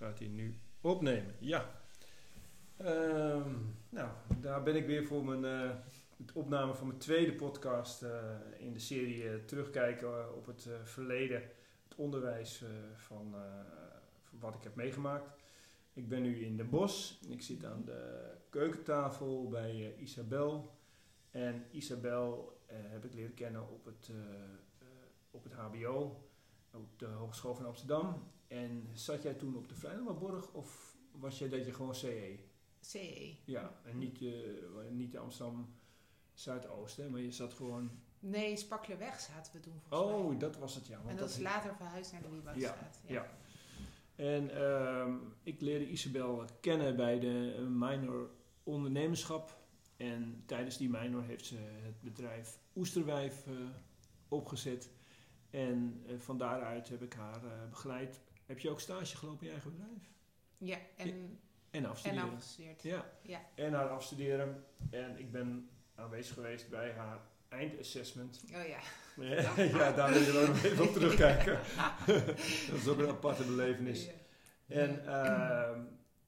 gaat hij nu opnemen. Ja. Ehm, nou, daar ben ik weer voor mijn uh, het opname van mijn tweede podcast uh, in de serie uh, terugkijken op het verleden, het onderwijs van wat ik heb meegemaakt. Ik ben nu in Den Bosch. Ik zit aan de keukentafel bij Isabel. En Isabel heb ik leren kennen op het, op het HBO, op de Hogeschool van Amsterdam. En zat jij toen op de Vrijlandborg of was jij dat je gewoon CE? CE. Ja, en niet, uh, niet Amsterdam Zuidoosten, maar je zat gewoon... Nee, Spaklerweg zaten we toen volgens oh, mij. dat was het, ja. Want en dat, is later verhuisd naar de Wieboudstraat. Ja, ja. ja. En uh, ik leerde Isabel kennen bij de minor ondernemerschap. En tijdens die minor heeft ze het bedrijf Oesterwijf uh, opgezet. En uh, van daaruit heb ik haar begeleid heb je ook stage gelopen in je eigen bedrijf? Ja, en, en afstuderen. En afgestudeerd. Ja. ja. En haar afstuderen. En ik ben aanwezig geweest bij haar eindassessment. Oh ja. Ja, ja daar wil je nog even op terugkijken. dat is ook een aparte belevenis. Ja. En uh,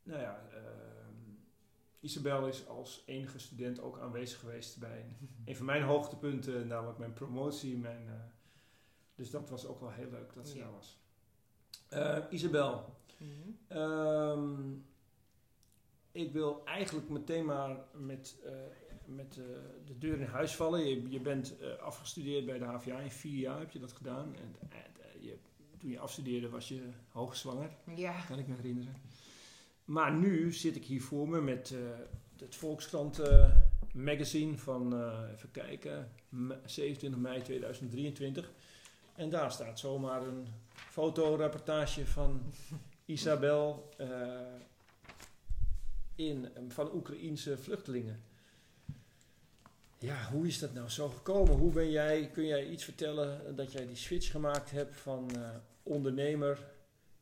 nou ja, uh, Isabel is als enige student ook aanwezig geweest bij een van mijn hoogtepunten, namelijk mijn promotie. Mijn, uh, dus dat was ook wel heel leuk dat ze ja. daar was. Uh, Isabel, mm -hmm. um, ik wil eigenlijk meteen maar met, uh, met uh, de deur in huis vallen. Je, je bent afgestudeerd bij de HVA in vier jaar, heb je dat gedaan. En, je, toen je afstudeerde was je hoogzwanger, ja. kan ik me herinneren. Maar nu zit ik hier voor me met het Volkskrant magazine van, even kijken, 27 mei 2023. En daar staat zomaar een fotoreportage van Isabel uh, in, van Oekraïense vluchtelingen. Ja, hoe is dat nou zo gekomen? Hoe ben jij, kun jij iets vertellen dat jij die switch gemaakt hebt van uh, ondernemer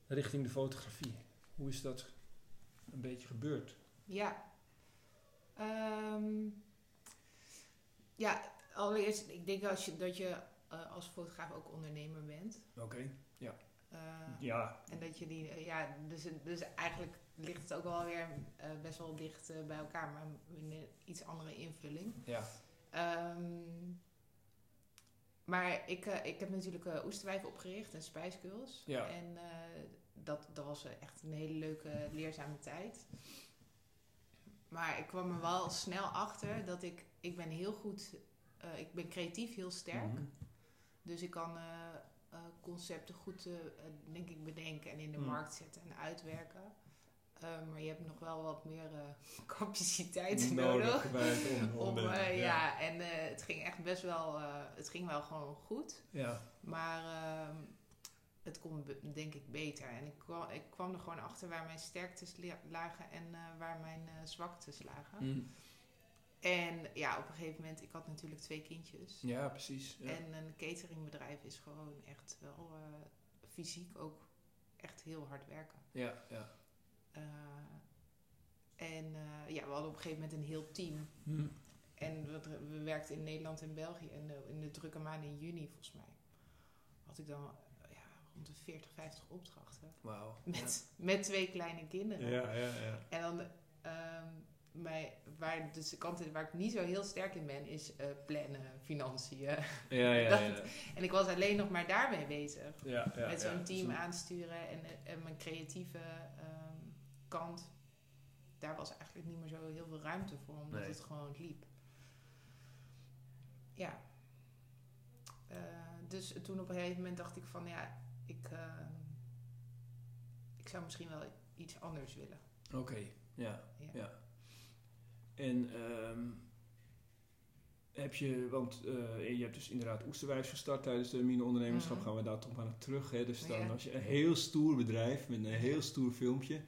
richting de fotografie? Hoe is dat een beetje gebeurd? Ja. Um, ja, allereerst, ik denk als je, dat je uh, als fotograaf ook ondernemer bent. Oké, okay, ja. Uh, ja. En dat je die, uh, ja, dus, dus eigenlijk ligt het ook wel weer best wel dicht bij elkaar, maar een iets andere invulling. Ja. Um, maar ik, ik heb natuurlijk Oesterwijf opgericht en Spice Girls. Ja. En dat, dat was echt een hele leuke, leerzame tijd. Maar ik kwam er wel snel achter dat ik, ik ben heel goed, ik ben creatief heel sterk. Mhm. Dus ik kan uh, uh, concepten goed, uh, denk ik, bedenken en in de Mm. markt zetten en uitwerken. maar je hebt nog wel wat meer capaciteit nodig. om, Om, om- ja. ja, en het ging echt best wel, het ging wel gewoon goed. ja. Maar ehm, het kon denk ik beter. En ik kwam, ik kwam er gewoon achter waar mijn sterktes lagen en waar mijn zwaktes lagen. Mm. En ja, op een gegeven moment, ik had natuurlijk twee kindjes. ja, precies. Ja. En een cateringbedrijf is gewoon echt wel uh, fysiek ook echt heel hard werken. ja, ja. Uh, en uh, ja, we hadden op een gegeven moment een heel team. Hm. En we, we werkten in Nederland en België. En uh, in de drukke maanden in juni, volgens mij, had ik dan ja, rond de 40, 50 opdrachten. Wauw. Met, met twee kleine kinderen. Ja, ja, ja. En dan... Um, mij, waar, dus de kanten waar ik niet zo heel sterk in ben, is uh, plannen, financiën. Ja, ja, Dat- ja. En ik was alleen nog maar daarmee bezig. ja, ja met zo'n team Zo- aansturen en, en mijn creatieve ehm, kant. Daar was eigenlijk niet meer zo heel veel ruimte voor, omdat Nee. het gewoon liep. Ja. Eh, dus toen op een gegeven moment dacht ik van ja, ik, ehm, ik zou misschien wel iets anders willen. Oké, Ja. ja. En ehm, heb je, want eh, je hebt dus inderdaad Oesterwijs gestart tijdens de mine-ondernemerschap, Mhm. gaan we daar toch maar naar terug. Hè? Dus dan was je een heel stoer bedrijf met een heel stoer filmpje.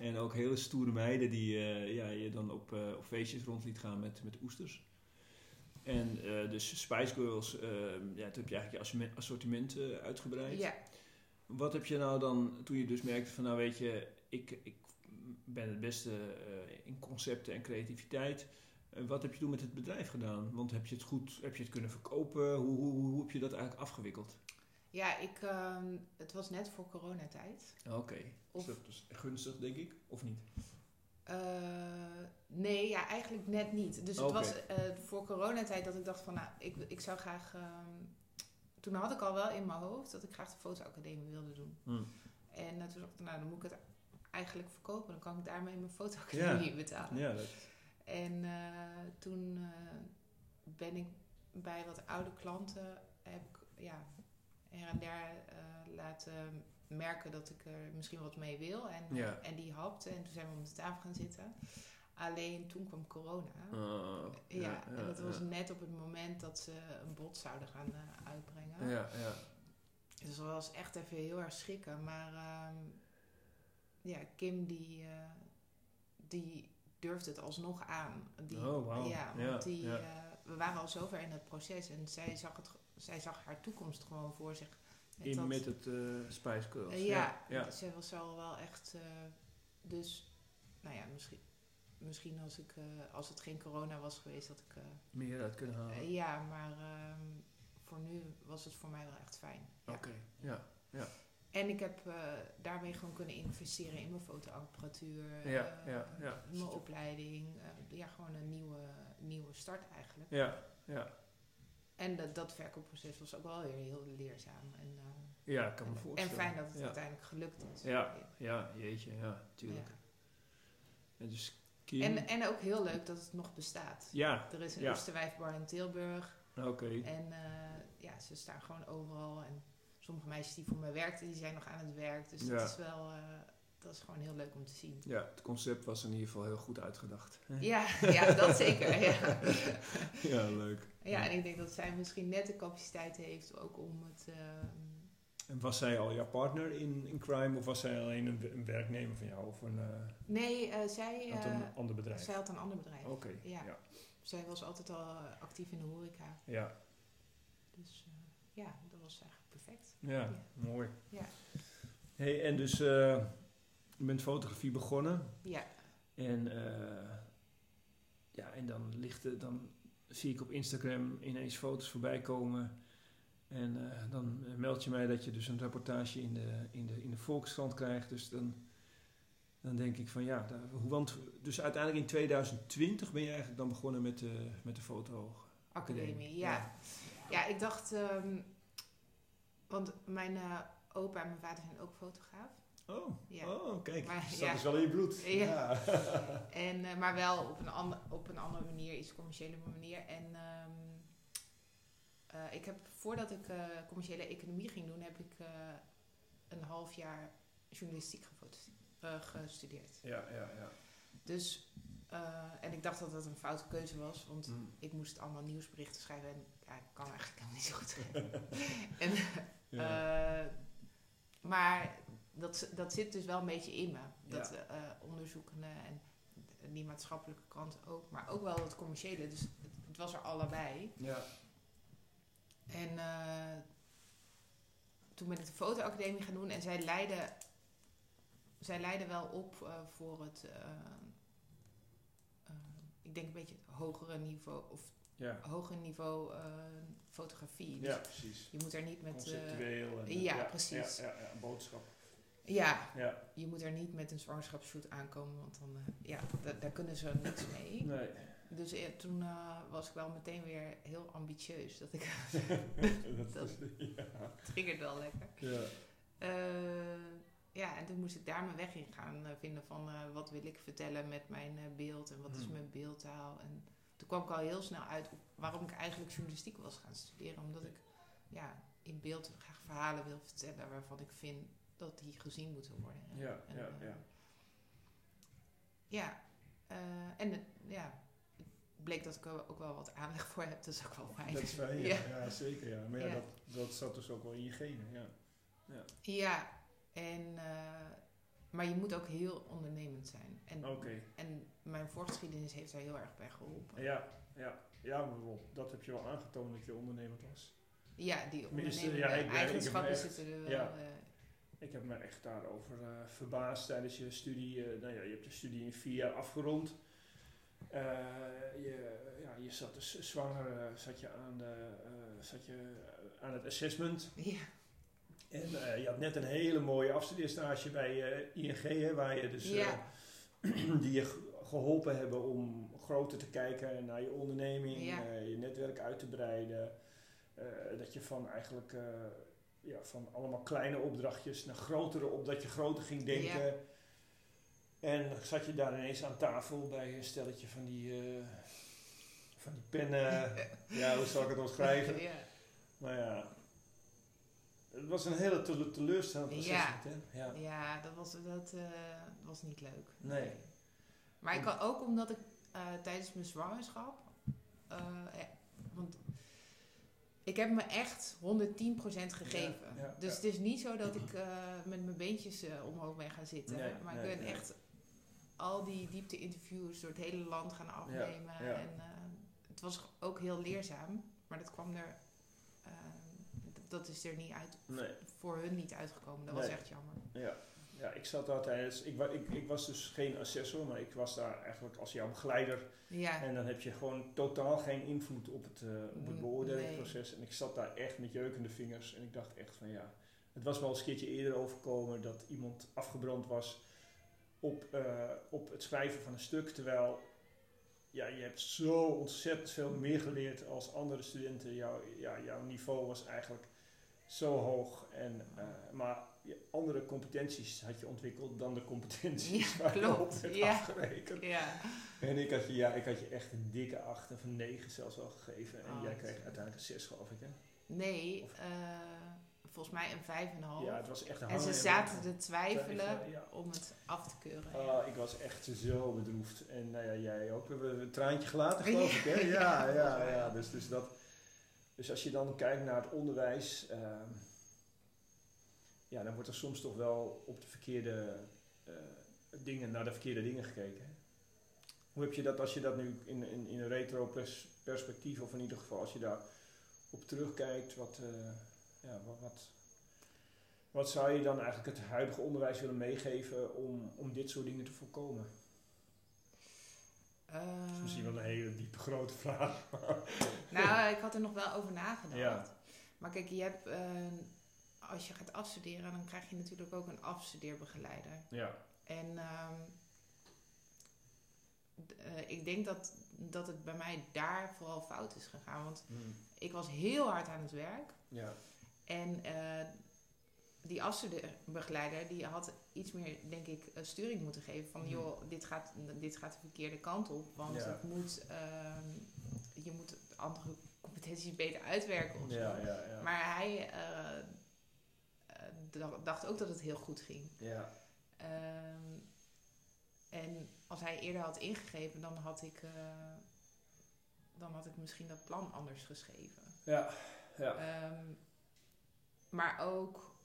En ook hele stoere meiden die eh, ja, je dan op, eh, op feestjes rond liet gaan met, met oesters. En dus Spice Girls, eh, ja, toen heb je eigenlijk je assortiment, uitgebreid. ja. Wat heb je nou dan, toen je dus merkte van nou weet je, ik, ik ben het beste eh, in concepten en creativiteit. Eh, wat heb je toen met het bedrijf gedaan? Want heb je het goed, heb je het kunnen verkopen? Hoe, hoe, hoe, heb je dat eigenlijk afgewikkeld? Ja, ik, ehm, het was net voor coronatijd. Oké. Of- Is dat dus gunstig, denk ik? Of niet? Eh, nee, ja, eigenlijk net niet. Dus het Oké. was eh, voor coronatijd dat ik dacht van, nou, ik, ik zou graag... ehm, toen had ik al wel in mijn hoofd dat ik graag de fotoacademie wilde doen. Hm. En toen dacht ik, nou, dan moet ik het eigenlijk verkopen. Dan kan ik daarmee mijn fotoacademie betalen. Ja, dat, En eh, toen eh, ben ik bij wat oude klanten, heb ik ja, her en der eh, laten merken dat ik er misschien wat mee wil. En, Ja. en die hapte en toen zijn we om de tafel gaan zitten. Alleen toen kwam corona. Oh, ja, en dat was net op het moment dat ze een bod zouden gaan uitbrengen. Ja, ja. Dus dat was echt even heel erg schrikken. Maar ehm, ja, Kim die, eh, die durfde het alsnog aan. Die, Oh, wauw. Ja, Ja, want die, ja. eh, we waren al zover in het proces. En zij zag, het, zij zag haar toekomst gewoon voor zich. In dat- met het eh Spice Girls. ja, ja. zij was al wel echt... dus, nou ja, misschien, misschien als, ik, als het geen corona was geweest, dat ik... Meer uit kunnen halen. ja, maar ehm, voor nu was het voor mij wel echt fijn. Ja. Oké, ja. En ik heb eh, daarmee gewoon kunnen investeren in mijn fotoapparatuur, Ja, eh, ja, ja. mijn opleiding. eh, ja, gewoon een nieuwe, nieuwe start eigenlijk. Ja, ja. En dat, dat verkoopproces was ook wel weer heel leerzaam. En, Ja, ik kan me en, voorstellen. en fijn dat het ja. uiteindelijk gelukt is. Ja, ja, jeetje, ja, tuurlijk. Ja. En dus. En, en ook heel leuk dat het nog bestaat. ja, Er is een Ja. Oosterwijfbar in Tilburg. oké. En ja, ze staan gewoon overal. En sommige meisjes die voor mij werkten, die zijn nog aan het werk. Dus Ja. dat is wel... eh, dat is gewoon heel leuk om te zien. Ja, het concept was in ieder geval heel goed uitgedacht. Ja, ja dat zeker. Ja. ja, leuk. ja, en ik denk dat zij misschien net de capaciteit heeft ook om het... ehm, En was zij al jouw partner in, in crime of was zij alleen een, een werknemer van jou of een, eh, nee, eh, zij, had een ander bedrijf? zij had een ander bedrijf. Oké, Ja. ja. Zij was altijd al actief in de horeca. Ja, Dus ja, dat was eigenlijk perfect. ja, Ja. mooi. Ja. Hey, en dus eh, je bent fotografie begonnen Ja, en, eh, ja, en dan, ligt dan zie ik op Instagram ineens foto's voorbij komen. En eh, dan meld je mij dat je dus een rapportage in de, in de, in de Volkskrant krijgt. Dus dan, dan denk ik van ja, daar, hoe- want dus uiteindelijk in 2020 ben je eigenlijk dan begonnen met de, met de foto. academie, ja. Ja, ik dacht... ehm, want mijn eh, opa en mijn vader zijn ook fotograaf. Oh, Ja. oh kijk, Maar, dus ja. dat is wel in je bloed. Ja. En, eh, maar wel op een, ander, op een andere manier, iets commerciële manier. En ehm, eh, ik heb, voordat ik eh, commerciële economie ging doen, heb ik eh, een half jaar journalistiek gefoto- eh, gestudeerd. ja, ja, ja. Dus, eh, en ik dacht dat dat een foute keuze was, want Mm. ik moest allemaal nieuwsberichten schrijven en ja, ik kan eigenlijk helemaal niet zo goed schrijven. en, Ja. eh, maar dat, dat zit dus wel een beetje in me. Dat Ja. eh, onderzoekende en die maatschappelijke kant ook. Maar ook wel het commerciële. Dus het, het was er allebei. ja. En toen ben ik de fotoacademie gaan doen. En zij leidde, zij leidde wel op voor het... eh, eh, ik denk een beetje het hogere niveau... Of Ja. hoger niveau eh, fotografie. Dus ja, precies. je moet er niet met... eh, Conceptueel. en, ja, precies. Ja, ja, een boodschap. ja, Ja, je moet er niet met een zwangerschapsshoot aankomen, want dan, eh, ja, da- daar kunnen ze niks mee. nee. Dus eh, toen eh, was ik wel meteen weer heel ambitieus. Dat ik dat, ja. triggerde wel lekker. Ja. Eh, ja, en toen moest ik daar mijn weg in gaan eh, vinden van eh, wat wil ik vertellen met mijn eh, beeld en wat is Hmm. mijn beeldtaal. En toen kwam ik al heel snel uit op waarom ik eigenlijk journalistiek was gaan studeren. Omdat ik ja, in beeld graag verhalen wil vertellen waarvan ik vind dat die gezien moeten worden. Ja, En, ja, ja. Ja, en het, ja, bleek dat ik er ook wel wat aanleg voor heb, dat is ook wel fijn. Dat is fijn, ja. Ja. ja. zeker. Ja. Maar ja, Ja. Dat, dat zat dus ook wel in je genen. Ja. Ja, en, eh, maar je moet ook heel ondernemend zijn. En, en mijn voorgeschiedenis heeft daar heel erg bij geholpen. Ja, ja. Ja, maar dat heb je wel aangetoond dat je ondernemend was. Ja, die ondernemende ja, ik ik eigenschappen echt- zitten er wel. ja. eh, Ik heb me echt daarover eh, verbaasd tijdens je studie. nou ja, je hebt je studie in vier jaar afgerond. Eh, je, ja, je zat dus zwanger, zat je aan, de, zat je aan het assessment. ja, En eh, je had net een hele mooie afstudeerstage bij eh, ING, hè, waar je dus, Ja. eh, die je ge- geholpen hebben om groter te kijken naar je onderneming, Ja. je netwerk uit te breiden. Dat je van eigenlijk ja, van allemaal kleine opdrachtjes naar grotere op, dat je groter ging denken. Ja. En zat je daar ineens aan tafel bij een stelletje van die, van die pennen. ja, hoe zal ik het omschrijven? ja. Maar ja, het was een hele tele- teleurstellend proces. Ja. Ja. Ja, dat was, dat, eh, was niet leuk. Nee. Maar ik had ook omdat ik eh, tijdens mijn zwangerschap. eh, want ik heb me echt 110% gegeven. Ja, dus het is niet zo dat ik met mijn beentjes omhoog ben gaan zitten. Nee, maar nee, ik ben echt al die diepte-interviews door het hele land gaan afnemen. En het was ook heel leerzaam. Maar dat kwam er. Dat is er niet uit, Nee. voor hun niet uitgekomen. Dat was echt jammer. Ja. ja, ik zat daar tijdens. Ik, ik, ik was dus geen assessor, maar ik was daar eigenlijk als jouw begeleider. Ja, En dan heb je gewoon totaal geen invloed op het, eh, op het beoordelingsproces. En ik zat daar echt met jeukende vingers. En ik dacht echt van ja. Het was wel eens een keertje eerder overkomen dat iemand afgebrand was op, eh, op het schrijven van een stuk. Terwijl ja, je hebt zo ontzettend veel meer geleerd als andere studenten. Jouw, ja, jouw niveau was eigenlijk zo hoog. En, eh, maar je andere competenties had je ontwikkeld dan de competenties Ja, waar je klopt. op werd Ja. afgerekend. ja. En ik had, je, ja, ik had je echt een dikke 8 of een 9 zelfs wel gegeven. En Oh, jij kreeg uiteindelijk een 6 geloof ik hè? Nee, Of- eh, volgens mij een 5,5. Ja, het was echt een en ze zaten en- te twijfelen twijfelen, ja. om het af te keuren. Ah, ik was echt zo bedroefd. En nou ja, jij ook. We hebben een traantje gelaten, geloof ik, hè? Ja, Ja, ja. Dus, dus, dat, dus als je dan kijkt naar het onderwijs, ehm, ja, dan wordt er soms toch wel op de verkeerde eh, dingen, naar de verkeerde dingen gekeken. Hoe heb je dat als je dat nu in, in, in een retro pers- perspectief, of in ieder geval als je daar op terugkijkt, wat, eh, ja, wat, wat, wat zou je dan eigenlijk het huidige onderwijs willen meegeven om, om dit soort dingen te voorkomen? Dat is Eh, misschien wel een hele diepe grote vraag. nou, ik had er nog wel over nagedacht. Ja. Maar kijk, je hebt, eh, als je gaat afstuderen, dan krijg je natuurlijk ook een afstudeerbegeleider. Ja, En ehm, eh, ik denk dat, dat het bij mij daar vooral fout is gegaan. Want ik was heel hard aan het werk. ja, En die afstudeerbegeleider die had iets meer, denk ik, eh, sturing moeten geven. Van Mhm. joh, dit gaat, dit gaat de verkeerde kant op. Want Ja. het moet, ehm, je moet andere competenties beter uitwerken of zo. ja, ja, ja. Maar hij eh, eh, dacht ook dat het heel goed ging. ja. Ehm, en als hij eerder had ingegeven, dan had ik, dan had ik misschien dat plan anders geschreven. ja, ja. Ehm, maar ook,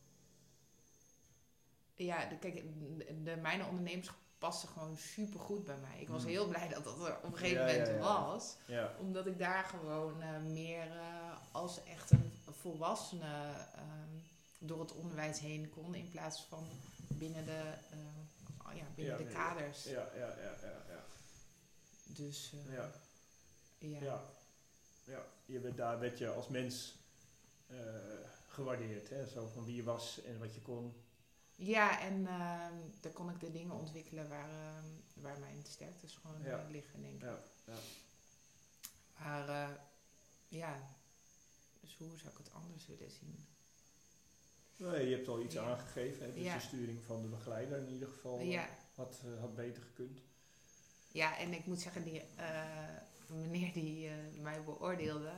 ja, de, kijk, de, de, mijn ondernemerschap paste gewoon super goed bij mij. Ik was Hmm. heel blij dat dat er op een gegeven Ja, ja, moment ja. was. Omdat ik daar gewoon eh, meer eh, als echt een volwassene ehm, door het onderwijs heen kon. In plaats van binnen de, eh, oh ja, binnen de kaders. Ja, ja, ja, ja, ja. Dus eh, Ja. ja. Ja. ja. Je werd, daar werd je als mens eh, gewaardeerd. Hè? Zo van wie je was en wat je kon. Ja, en ehm, daar kon ik de dingen ontwikkelen waar, ehm, waar mijn sterktes gewoon Ja. eh, liggen, denk ik. Ja, ja. Maar eh, ja, dus hoe zou ik het anders willen zien? Nee, je hebt al iets aangegeven. Hè? Dus de sturing van de begeleider in ieder geval eh, had, eh, had beter gekund. ja, en ik moet zeggen, die meneer die mij beoordeelde,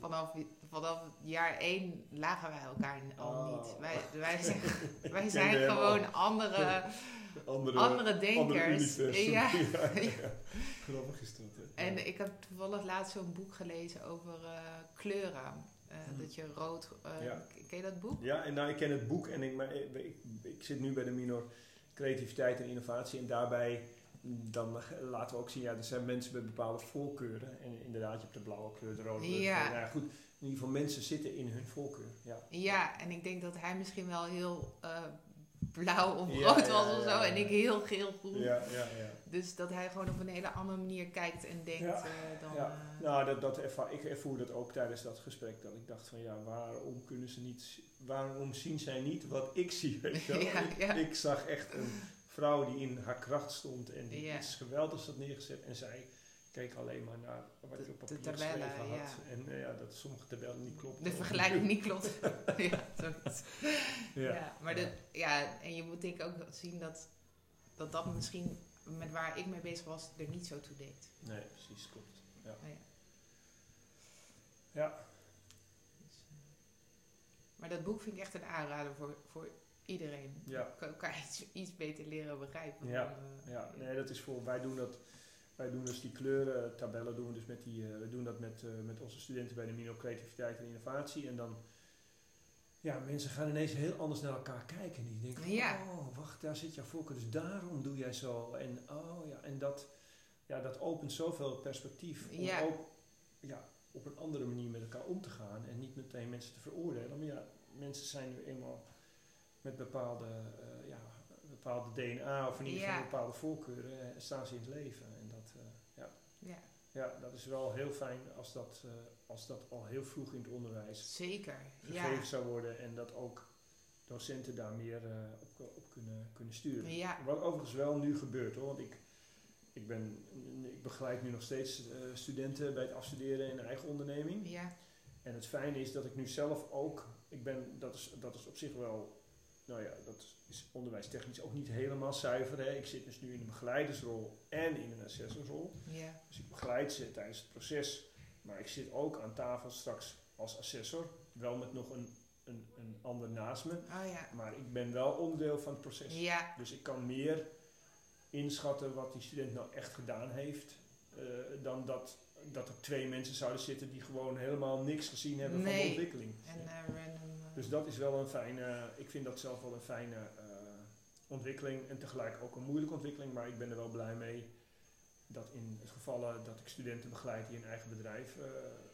vanaf, vanaf jaar één lagen wij elkaar al Oh. niet. Wij, wij zijn, wij zijn gewoon andere, Andere, andere denkers. universum. ja. ja, ja. Grappig is dat. hè. En ik heb toevallig laatst zo'n boek gelezen over eh, kleuren. Hmm. Dat je rood... Ja. Ken je dat boek? Ja, en nou, ik ken het boek en ik, maar ik, ik, ik zit nu bij de minor creativiteit en innovatie. En daarbij mm, dan laten we ook zien, ja, er zijn mensen met bepaalde voorkeuren. En inderdaad, je hebt de blauwe kleur, de rode kleur. Ja. Nou ja, goed, in ieder geval mensen zitten in hun voorkeur. Ja, Ja, en ik denk dat hij misschien wel heel eh, blauw of rood was of zo. En ik heel geel groen. Ja, ja, ja. Dus dat hij gewoon op een hele andere manier kijkt en denkt Ja, eh, dan... ja. eh, Nou, dat, dat erva- ik ervoer dat ook tijdens dat gesprek. Dat ik dacht van ja, waarom kunnen ze niet, waarom zien zij niet wat ik zie? Weet je wel? Ja, ik, ja. ik zag echt een vrouw die in haar kracht stond en die iets geweldigs had neergezet. En zij keek alleen maar naar wat De- je op de papier tabellen, geschreven had. ja. En eh, ja, dat sommige tabellen niet klopten. de vergelijking niet klopt. ja. Ja. Ja, maar Ja. Dat, ja, en je moet denk ik ook zien dat, dat dat misschien met waar ik mee bezig was er niet zo toe deed. Nee, precies, klopt. Ja. Nou ja. Ja. Dus, eh, maar dat boek vind ik echt een aanrader voor, voor iedereen. Ja. Kan elkaar iets, iets beter leren begrijpen. Ja, dan, eh, Ja, nee, dat is voor. Wij doen dat. Wij doen dus die kleurentabellen doen we dus met die. eh, we doen dat met, eh, met onze studenten bij de Mino Creativiteit en Innovatie. En dan. Ja, mensen gaan ineens heel anders naar elkaar kijken. Die denken, Ja. oh, wacht, daar zit jouw voorkeur. Dus daarom doe jij zo. En oh ja, en dat, ja, dat opent zoveel perspectief. Om Ja. ook ja, op een andere manier met elkaar om te gaan. En niet meteen mensen te veroordelen. Maar ja, mensen zijn nu eenmaal met bepaalde, eh, ja, bepaalde DNA of in ieder geval Ja. bepaalde voorkeuren staan ze in het leven. Ja. ja, dat is wel heel fijn als dat, eh, als dat al heel vroeg in het onderwijs zeker. gegeven Ja. zou worden. En dat ook docenten daar meer eh, op, op kunnen, kunnen sturen. Ja. Wat overigens wel nu gebeurt hoor. Want ik, ik, ben, ik begeleid nu nog steeds eh, studenten bij het afstuderen in een eigen onderneming. Ja, En het fijne is dat ik nu zelf ook, ik ben, dat is, dat is op zich wel, nou ja, dat is onderwijstechnisch ook niet helemaal zuiver. Hè. Ik zit dus nu in een begeleidersrol en in een assessorsrol. ja, Dus ik begeleid ze tijdens het proces, maar ik zit ook aan tafel straks als assessor, wel met nog een, een, een ander naast me. oh ja. Maar ik ben wel onderdeel van het proces. Ja, Dus ik kan meer inschatten wat die student nou echt gedaan heeft, eh, dan dat, dat er twee mensen zouden zitten die gewoon helemaal niks gezien hebben van de ontwikkeling. en random... eh, Dus dat is wel een fijne, ik vind dat zelf wel een fijne eh, ontwikkeling en tegelijk ook een moeilijke ontwikkeling, maar ik ben er wel blij mee dat in het gevallen dat ik studenten begeleid die een eigen bedrijf eh,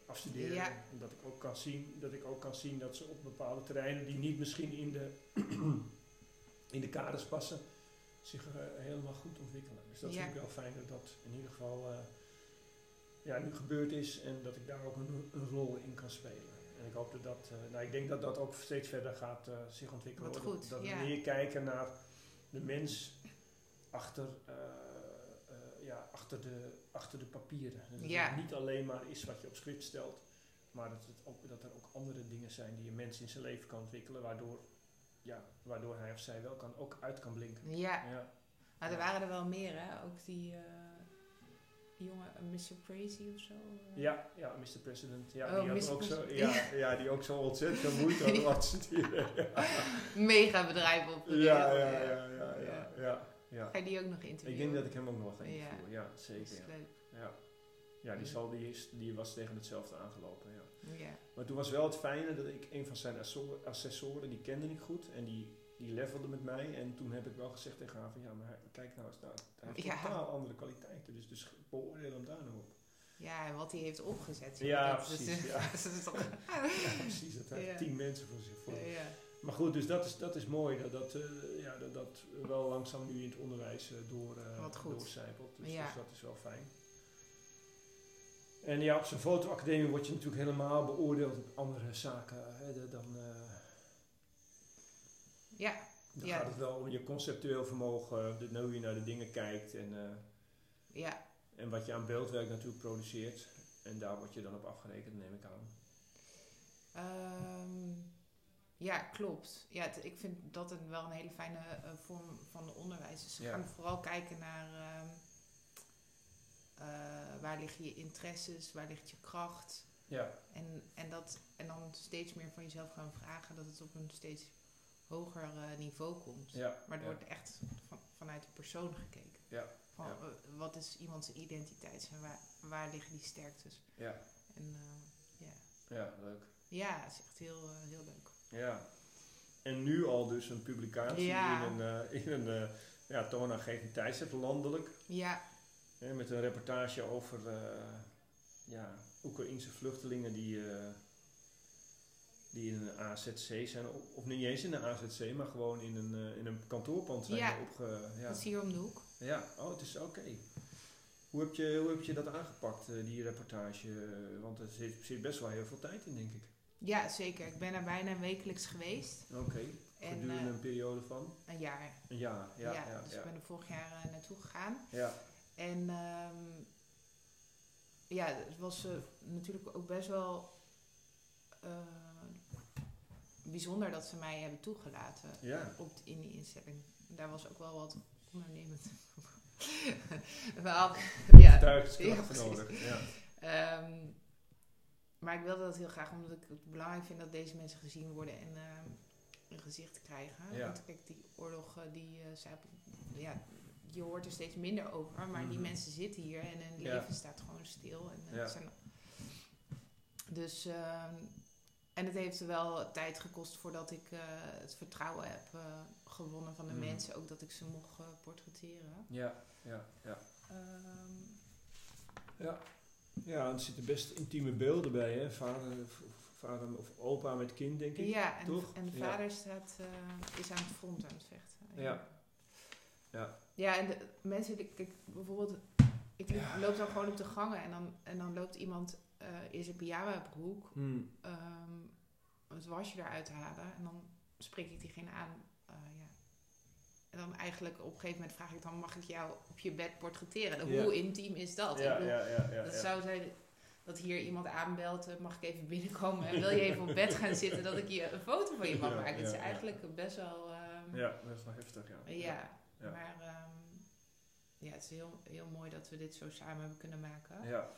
afstuderen, Ja. en dat ik ook kan zien dat ik ook kan zien dat ze op bepaalde terreinen die niet misschien in de in de kaders passen, zich eh, helemaal goed ontwikkelen. Dus dat Ja. vind ik wel fijn dat dat in ieder geval ja, nu gebeurd is en dat ik daar ook een, een rol in kan spelen. En ik hoop dat dat, eh, nou ik denk dat dat ook steeds verder gaat eh, zich ontwikkelen. Wat hoor. goed, dat dat ja. we meer kijken naar de mens achter, eh, ja, achter, de, achter de papieren. En dat het niet alleen maar is wat je op script stelt, maar dat, het ook, dat er ook andere dingen zijn die een mens in zijn leven kan ontwikkelen, waardoor, ja, waardoor hij of zij wel kan, ook uit kan blinken. ja, Ja, maar er waren er wel meer hè, ook die... die jongen, eh, Mr. Crazy of zo. eh. ja, ja Mr. President. Ja, Oh, die, had ook zo, ja, ja, die ook zo ontzettend moeite had wat studeren. Mega bedrijf op. Ja, ja, ja, ja, ja, ja, ja, ja. Ga je die ook nog interviewen? Ik denk dat ik hem ook nog ga interviewen. Ja, Dat zeker. is Ja, leuk. ja. ja die, zal, die, is, die was tegen hetzelfde aangelopen. Ja. Maar toen was wel het fijne dat ik een van zijn assessor- assessoren, die kende ik goed en die, die levelde met mij. En toen heb ik wel gezegd tegen haar van ja, maar kijk nou eens, nou, hij heeft Ja. totaal andere kwaliteiten. Dus, dus beoordeel hem daar nou op. ja, en wat hij heeft opgezet. Ja, dat precies, ja. toch- Ja, precies. Dat heeft tien mensen voor zich voor. ja. Maar goed, dus dat is, dat is mooi dat dat, eh, ja, dat dat wel langzaam nu in het onderwijs eh, door, goed. doorcijpelt. Dus, dus dat is wel fijn. En ja, op zo'n fotoacademie word je natuurlijk helemaal beoordeeld op andere zaken. Hè, dan ja, dan Ja. gaat het wel om je conceptueel vermogen, de, hoe je naar de dingen kijkt en, eh, ja, en wat je aan beeldwerk natuurlijk produceert. En daar word je dan op afgerekend, neem ik aan. Ehm, ja, klopt. Ja, het- ik vind dat een, wel een hele fijne eh, vorm van onderwijs. Dus ze Ja. gaan vooral kijken naar ehm, eh, waar liggen je interesses, waar ligt je kracht. Ja, En, en, dat, en dan steeds meer van jezelf gaan vragen dat het op een steeds hoger eh, niveau komt. ja, Maar er ja. wordt echt van, vanuit de persoon gekeken. Ja, Van, ja. eh, wat is iemands identiteit en waar, waar liggen die sterktes? ja, En eh, ja. ja, leuk. ja, het is echt heel, heel leuk. Ja. En nu al dus een publicatie Ja. in een, in een ja, toonaangevend tijdschrift, landelijk. Ja, met een reportage over ja, Oekraïnse vluchtelingen die, die in een AZC zijn, of, niet eens in een AZC, maar gewoon in een, eh, in een kantoorpand zijn Ja. opge... Ja, Dat is hier om de hoek. ja. oh, het is oké. Hoe, heb je, hoe heb je dat aangepakt, eh, die reportage? Want er zit, zit best wel heel veel tijd in, denk ik. Ja, zeker. Ik ben er bijna wekelijks geweest. Oké, En gedurende eh, een periode van een jaar. een jaar. Ja, Ja, ja, dus ik ben er vorig jaar naartoe gegaan. ja. En ehm, ja, het was natuurlijk ook best wel bijzonder dat ze mij hebben toegelaten Ja. op, in die instelling. Daar was ook wel wat ondernemend. wel, ja, Overtuigingskracht Ja, nodig. Ja. Ehm, maar ik wilde dat heel graag omdat ik het belangrijk vind dat deze mensen gezien worden en ehm, een gezicht krijgen. Ja. Want kijk, die oorlog, eh, die, eh, zij- ja, je hoort er steeds minder over, maar die Mhm. mensen zitten hier en hun leven staat gewoon stil. En, eh, Ja. zijn, dus, ehm, en het heeft er wel tijd gekost voordat ik eh, het vertrouwen heb eh, gewonnen van de Mhm. mensen, ook dat ik ze mocht eh, portretteren. Ja, ja, ja. Ehm, Ja. ja, er zitten best intieme beelden bij, hè? Vader, vader of opa met kind, denk ik. Ja, en, toch? en de Ja. vader staat, eh, is aan het front aan het vechten. Ja. Ja. Ja, en de, mensen, die- kijk, bijvoorbeeld, ik Ja. loop dan gewoon op de gangen en dan, en dan loopt iemand eh in zijn pyjama broek Hmm. ehm het wasje eruit halen en dan spreek ik diegene aan. eh, ja. En dan eigenlijk op een gegeven moment vraag ik dan, mag ik jou op je bed portretteren? Hoe intiem is dat? Ik Ja, bedoel, ja, ja, ja. dat zou zijn dat hier iemand aanbelt, eh, mag ik even binnenkomen en wil je even op bed gaan zitten dat ik je een foto van je mag maken? het is eigenlijk best wel... ehm, Ja, is wel heftig, ja. ja, Ja. maar ehm, ja, het is heel, heel mooi dat we dit zo samen hebben kunnen maken. Ja,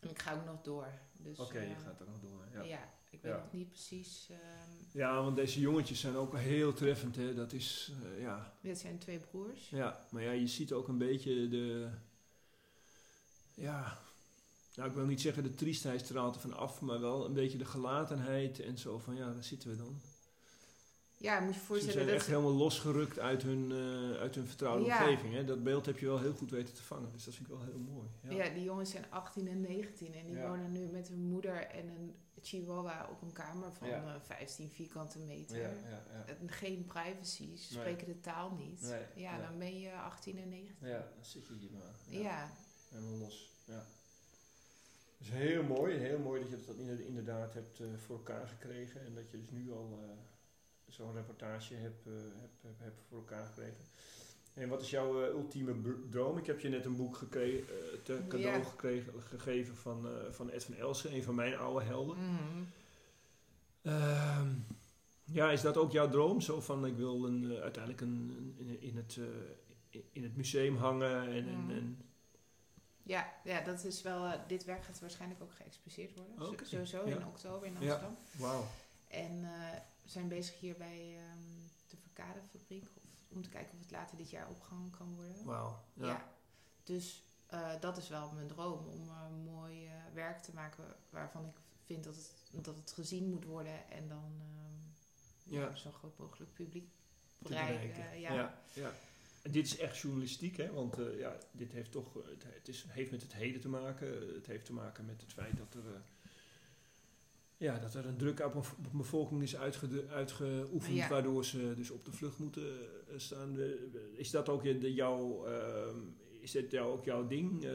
En ik ga ook nog door. Dus, oké, je eh, gaat er nog door. Ja. Ja. ik weet nog niet precies. ehm, ja, want deze jongetjes zijn ook heel treffend, hè. Dat is, eh, ja... dit zijn twee broers. Ja, maar ja, je ziet ook een beetje de... Ja... Nou, ik wil niet zeggen de triestheid straalt er van af, maar wel een beetje de gelatenheid en zo van, ja, daar zitten we dan. Ja, moet je je Ze voorstellen zijn dat... echt helemaal losgerukt uit hun, eh, uit hun vertrouwde Ja. omgeving. Hè? Dat beeld heb je wel heel goed weten te vangen. Dus dat vind ik wel heel mooi. Ja. ja. die jongens zijn 18 en 19 en die Ja. wonen nu met hun moeder en een chihuahua op een kamer van Ja. eh, 15 vierkante meter. En Geen privacy, ze spreken de taal niet. Nee, ja, dan ben je 18 en 19. Ja, dan zit je hier maar. Ja, Helemaal los. Ja. Dus heel mooi. Heel mooi dat je dat inder- inderdaad hebt eh, voor elkaar gekregen. En dat je dus nu al eh, zo'n reportage hebt, eh, hebt, hebt, hebt voor elkaar gekregen. En wat is jouw eh, ultieme droom? Ik heb je net een boek gekregen, eh, te cadeau Ja. gekregen, gegeven van, van Ed van Elsen, een van mijn oude helden. Mhm. Ehm, ja, is dat ook jouw droom? Zo van, ik wil een, uiteindelijk een, een- in, het, in het museum hangen en... en, Mhm. en Ja, ja, dat is wel. dit werk gaat waarschijnlijk ook geëxposeerd worden. Oké, Sowieso ja. in oktober in Ja. Amsterdam. wauw. En we zijn bezig hier bij ehm, de Verkadefabriek of, om te kijken of het later dit jaar opgehangen kan worden. Wauw. Ja. Ja. Dus eh, dat is wel mijn droom om eh, mooi eh, werk te maken waarvan ik vind dat het, dat het gezien moet worden en dan ehm, ja. Zo groot mogelijk publiek bereiken. bereiken. ja. ja. ja. En dit is echt journalistiek, hè? Want ja, dit heeft toch, het, het is, heeft met het heden te maken. Het heeft te maken met het feit dat er, ja, dat er een druk op een, bevolking is uitge, uitgeoefend, Ja. waardoor ze dus op de vlucht moeten eh, staan. Is dat ook de, jouw, ehm, is dit jou, ook jouw ding? Eh,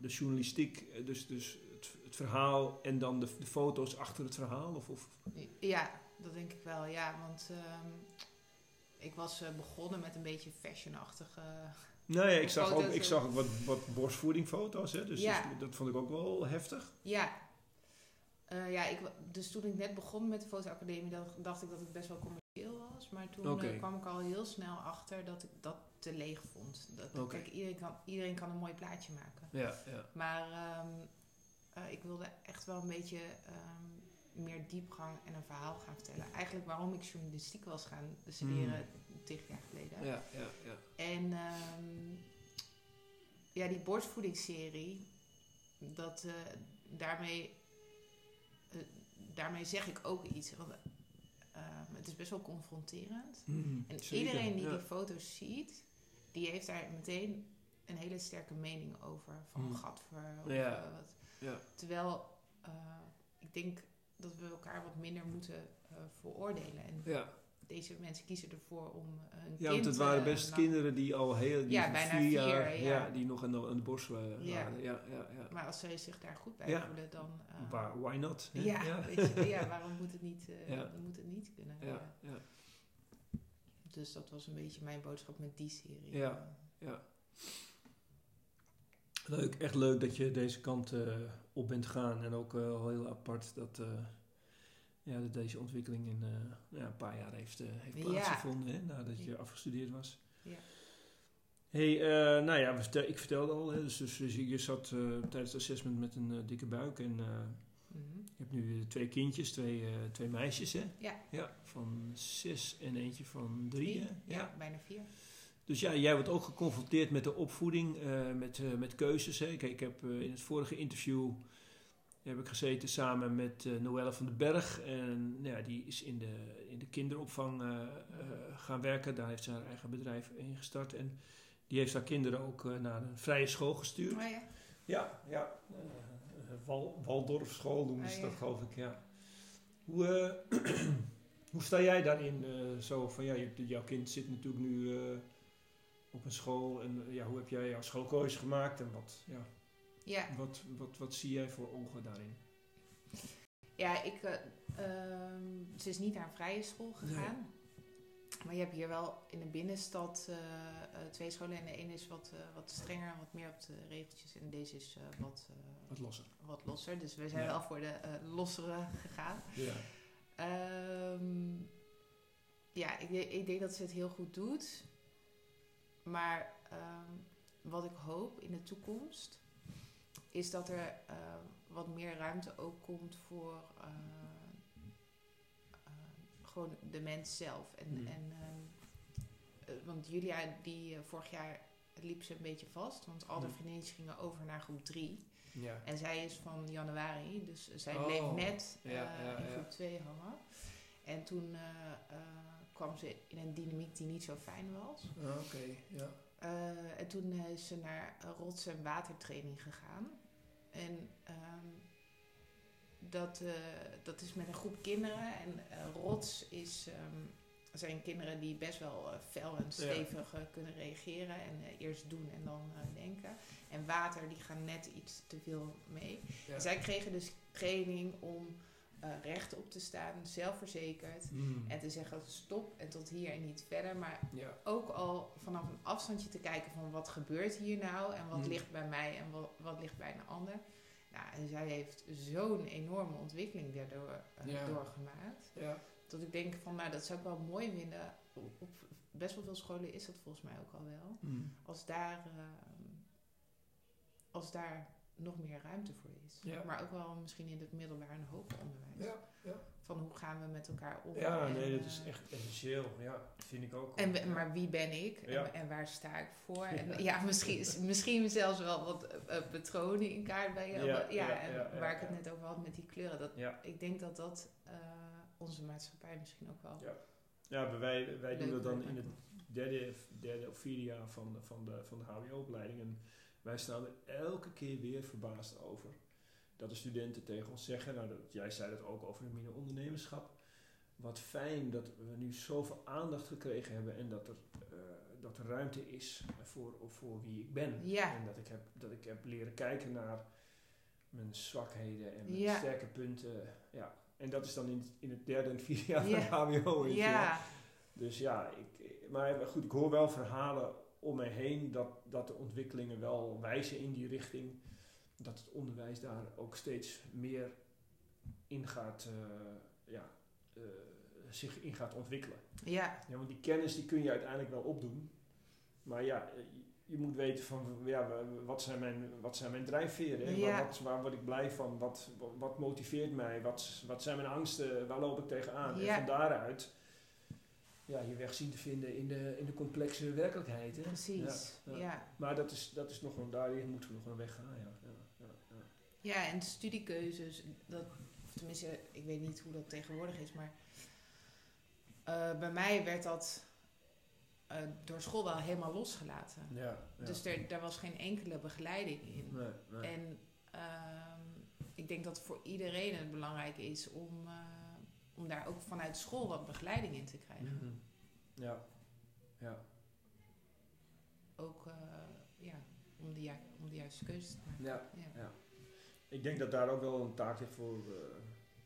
de journalistiek, eh, dus, dus het, het verhaal en dan de, de foto's achter het verhaal? Of, of? Ja, dat denk ik wel. Ja, want ehm, ik was begonnen met een beetje fashionachtige. Nee, ik zag ook, ik zag ook wat, wat borstvoedingfoto's, hè? Dus, Ja. dus dat vond ik ook wel heftig. Ja. Eh, ja, ik, dus toen ik net begon met de fotoacademie, dacht ik dat het best wel commercieel was. Maar toen eh, kwam ik al heel snel achter dat ik dat te leeg vond. Dat, Oké. Kijk, iedereen kan, iedereen kan een mooi plaatje maken. Ja, ja. Maar ehm, eh, ik wilde echt wel een beetje ehm, meer diepgang en een verhaal gaan vertellen. Eigenlijk waarom ik journalistiek was gaan studeren tig jaar geleden. Ja, ja, ja. En ehm, ja, die borstvoedingsserie, dat, daarmee, daarmee zeg ik ook iets. Want ehm, het is best wel confronterend. Mm, En zeker, iedereen die ja. die foto's ziet, die heeft daar meteen een hele sterke mening over. Van Mm. gadver. Of, Ja. eh, wat. Ja. Terwijl, eh, ik denk dat we elkaar wat minder moeten uh, veroordelen. En. Deze mensen kiezen ervoor om hun ja, kind... want het waren uh, best kinderen die al heel... Die Ja, bijna vier jaar, ja. die nog aan de, aan de borst waren. Ja. Ja, ja, ja. ja. Maar als zij zich daar goed bij Ja. voelen, dan... uh, Waar, why not? hè? ja, ja. Weet je, ja, waarom moet het niet, uh, Ja. moet het niet kunnen? Ja, ja. Dus dat was een beetje mijn boodschap met die serie. Ja. Leuk, echt leuk dat je deze kant eh, op bent gegaan. En ook eh, heel apart dat, eh, ja, dat deze ontwikkeling in eh, ja, een paar jaar heeft, eh, heeft plaatsgevonden. Hè, nadat je afgestudeerd was. Ja. hey, eh, nou ja, vertel- ik vertelde al. Hè, dus, dus je je zat tijdens het assessment met een dikke buik. En eh, Mhm. je hebt nu twee kindjes, twee, twee meisjes. Hè? Ja. ja. Van zes en eentje van drie. Ja, bijna vier. Dus ja, jij wordt ook geconfronteerd met de opvoeding, met, met keuzes. Hè. Kijk, ik heb in het vorige interview heb ik gezeten samen met eh, Noelle van den Berg. En nou ja, die is in de, in de kinderopvang eh, eh, gaan werken. Daar heeft ze haar eigen bedrijf in gestart. En die heeft haar kinderen ook naar een vrije school gestuurd. Oh ja. Ja, ja. Wal, Waldorfschool noemen ze Ah, dat, geloof ik, ja. Hoe, hoe sta jij daarin? zo van, ja, jouw kind zit natuurlijk nu op een school. En ja, hoe heb jij jouw schoolkeuze gemaakt? En wat, ja, Ja, wat, wat, wat zie jij voor ogen daarin? ja ik, eh, ehm, ze is niet naar een vrije school gegaan. Maar je hebt hier wel in de binnenstad eh, eh, twee scholen. En de ene is wat, eh, wat strenger, wat meer op de regeltjes. En deze is wat, Wat losser. wat losser. Dus we zijn Ja. wel voor de lossere gegaan. Ja. Ehm, ja, ik, denk- ik denk dat ze het heel goed doet. Maar ehm, wat ik hoop in de toekomst is dat er ehm, wat meer ruimte ook komt voor eh, eh, gewoon de mens zelf. En, Hmm. en, ehm, eh, want Julia, die vorig jaar liep ze een beetje vast, want al de vriendinnetjes gingen over naar groep 3. Ja. En zij is van januari, dus zij Oh, bleef net ja, ja, in groep 2 hangen. En toen kwam ze in een dynamiek die niet zo fijn was. Ah, Oké, ja. En toen is ze naar rots- en watertraining gegaan. En ehm, dat, eh, dat is met een groep kinderen. En eh, rots is, ehm, zijn kinderen die best wel eh, fel en stevig kunnen reageren. En eerst doen en dan denken. En water, die gaan net iets te veel mee. ja. Zij kregen dus training om eh rechtop te staan, zelfverzekerd. Hmm. En te zeggen stop en tot hier en niet verder. Maar ja. ook al vanaf een afstandje te kijken van wat gebeurt hier nou en wat Mm. ligt bij mij en wat, wat ligt bij een ander. Nou, en zij heeft zo'n enorme ontwikkeling daardoor eh, Ja. doorgemaakt. ja. Dat ik denk van, nou, dat zou ik wel mooi vinden. Op, op best wel veel scholen is dat volgens mij ook al wel. Hmm. Als daar, ehm, als daar nog meer ruimte voor is. Ja. Maar ook wel misschien in het middelbaar en hoger onderwijs. Ja, ja. Van hoe gaan we met elkaar om? Ja, en, nee, dat is eh, echt essentieel. Ja, vind ik ook. En, maar wie ben ik Ja. en, en waar sta ik voor? Ja. En ja, misschien, misschien zelfs wel wat eh, eh, patronen in kaart bij je. Ja, Ja, ja, en ja, ja, waar ik het ja. net over had met die kleuren. Dat, Ja. Ik denk dat dat eh, onze maatschappij misschien ook wel... Ja. Ja, wij, wij doen dat dan in het derde, derde of vierde jaar van, de- van de, van de HBO-opleiding. Wij staan er elke keer weer verbaasd over. Dat de studenten tegen ons zeggen, nou, dat, jij zei dat ook over het ondernemerschap. Wat fijn dat we nu zoveel aandacht gekregen hebben en dat er, eh, dat er ruimte is voor, voor wie ik ben. Ja. En dat ik, heb, dat ik heb leren kijken naar mijn zwakheden en mijn Ja. sterke punten. Ja. En dat is dan in, het- in het derde en vierde jaar Ja. van de HBO. Ja, Dus ja, ik, maar goed, ik hoor wel verhalen om me heen dat, dat de ontwikkelingen wel wijzen in die richting. Dat het onderwijs daar ook steeds meer in gaat, eh, ja, eh, zich in gaat ontwikkelen. ja, Ja, want die kennis die kun je uiteindelijk wel opdoen. Maar ja, eh, je, moet weten van ja, wa- wat zijn mijn, wat zijn mijn drijfveren? hè? Ja. Waar, wat, waar word ik blij van? Wat, wat, wat motiveert mij? Wat, wat zijn mijn angsten? Waar loop ik tegenaan? Ja. En van daaruit ja, je weg zien te vinden in de, in de complexe werkelijkheid. Hè? precies. Ja, Ja, ja. ja. Maar dat is, dat is nog een, daarin moeten we nog een weg gaan. Ja. Ja, ja, ja. en de studiekeuzes, dat, of tenminste, ik weet niet hoe dat tegenwoordig is, maar eh, bij mij werd dat eh, door school wel helemaal losgelaten. Ja. Dus er, daar was geen enkele begeleiding in. nee, nee. En ehm, ik denk dat voor iedereen het belangrijk is om, eh, om daar ook vanuit school wat begeleiding in te krijgen. Mhm. Ja. Ja. Ook eh, ja, om, de om de juiste keuze te maken. Ja. Ja. Ik denk dat daar ook wel een taak ligt voor, eh,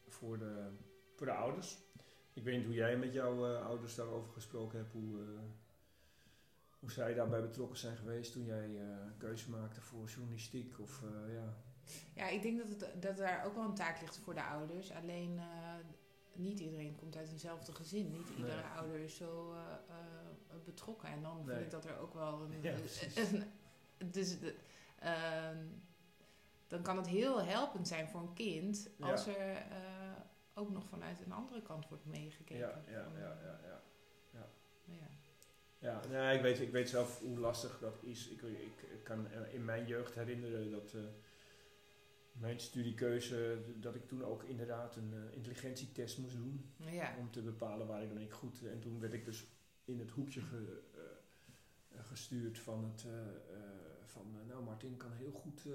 voor, de, voor de ouders. Ik weet niet hoe jij met jouw eh, ouders daarover gesproken hebt, hoe, hoe zij daarbij betrokken zijn geweest toen jij keuze maakte voor journalistiek of ja. Ja, ik denk dat, het, dat daar ook wel een taak ligt voor de ouders. Alleen niet iedereen komt uit eenzelfde gezin. Niet Nee. iedere ouder is zo eh, eh, betrokken. En dan Nee. vind ik dat er ook wel een. Ja, dus de, ehm, dan kan het heel helpend zijn voor een kind Ja. als er eh, ook nog vanuit een andere kant wordt meegekeken. Ja, ja, Van, ja, ja, ja. ja. Ja, nee, ik, weet, ik weet zelf hoe lastig dat is. Ik, ik, ik kan in mijn jeugd herinneren dat mijn studiekeuze, dat ik toen ook inderdaad een eh, intelligentietest moest doen. Ja. Om te bepalen waar ik dan ik goed. En toen werd ik dus in het hoekje ge- eh, eh, gestuurd van het eh, eh, van eh, nou Martin kan heel goed eh,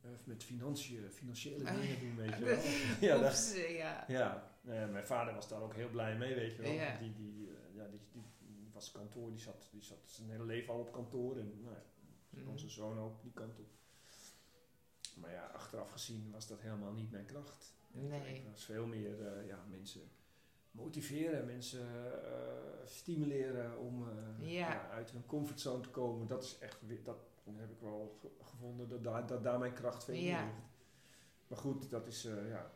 eh, met financiën, financiële Ah, dingen doen, weet je wel. ja, dat, Oeps, eh, ja. ja, eh, mijn vader was daar ook heel blij mee, weet je wel. Ja. Die, die, eh, ja, die, die, was kantoor, die zat, die zat zijn hele leven al op kantoor. En nou, ja, Mm. onze zoon ook die kant op. Maar ja, achteraf gezien was dat helemaal niet mijn kracht. Nee. Ik was veel meer eh, ja, mensen motiveren, mensen eh, stimuleren om eh, Ja. ja, uit hun comfortzone te komen. Dat is echt, dat heb ik wel ge- gevonden, dat daar, dat daar mijn kracht veel Ja. ligt. Maar goed, dat is, ja,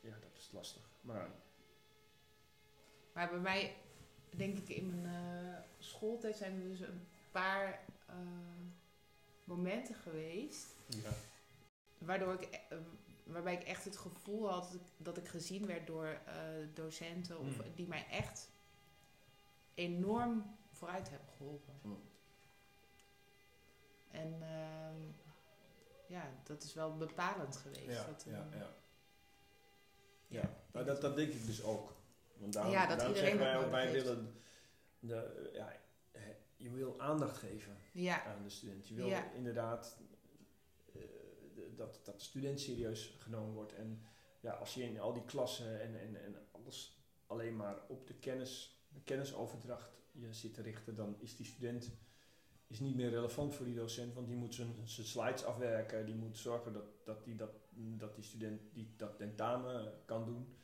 ja, dat is lastig. Maar Maar bij mij, denk ik, in mijn schooltijd zijn er dus een paar momenten geweest. ja, Waardoor ik, eh, waarbij ik echt het gevoel had dat ik, dat ik gezien werd door eh, docenten of, Mm. die mij echt enorm vooruit hebben geholpen. Mm. En ehm, ja, dat is wel bepalend geweest. ja, dat, ja, eh, ja. Ja, nou, dat, dat denk ik dus ook. Want daarom, Ja, dat daarom iedereen zeggen wij ook, wij willen, de, ja, je wil aandacht geven ja, aan de student. Je wil Ja. inderdaad eh, dat, dat de student serieus genomen wordt. En ja, als je in al die klassen en, en, en alles alleen maar op de kennis, de kennisoverdracht je zit te richten, dan is die student is niet meer relevant voor die docent, want die moet zijn, zijn slides afwerken, die moet zorgen dat, dat, die, dat, dat die student die, dat tentamen kan doen.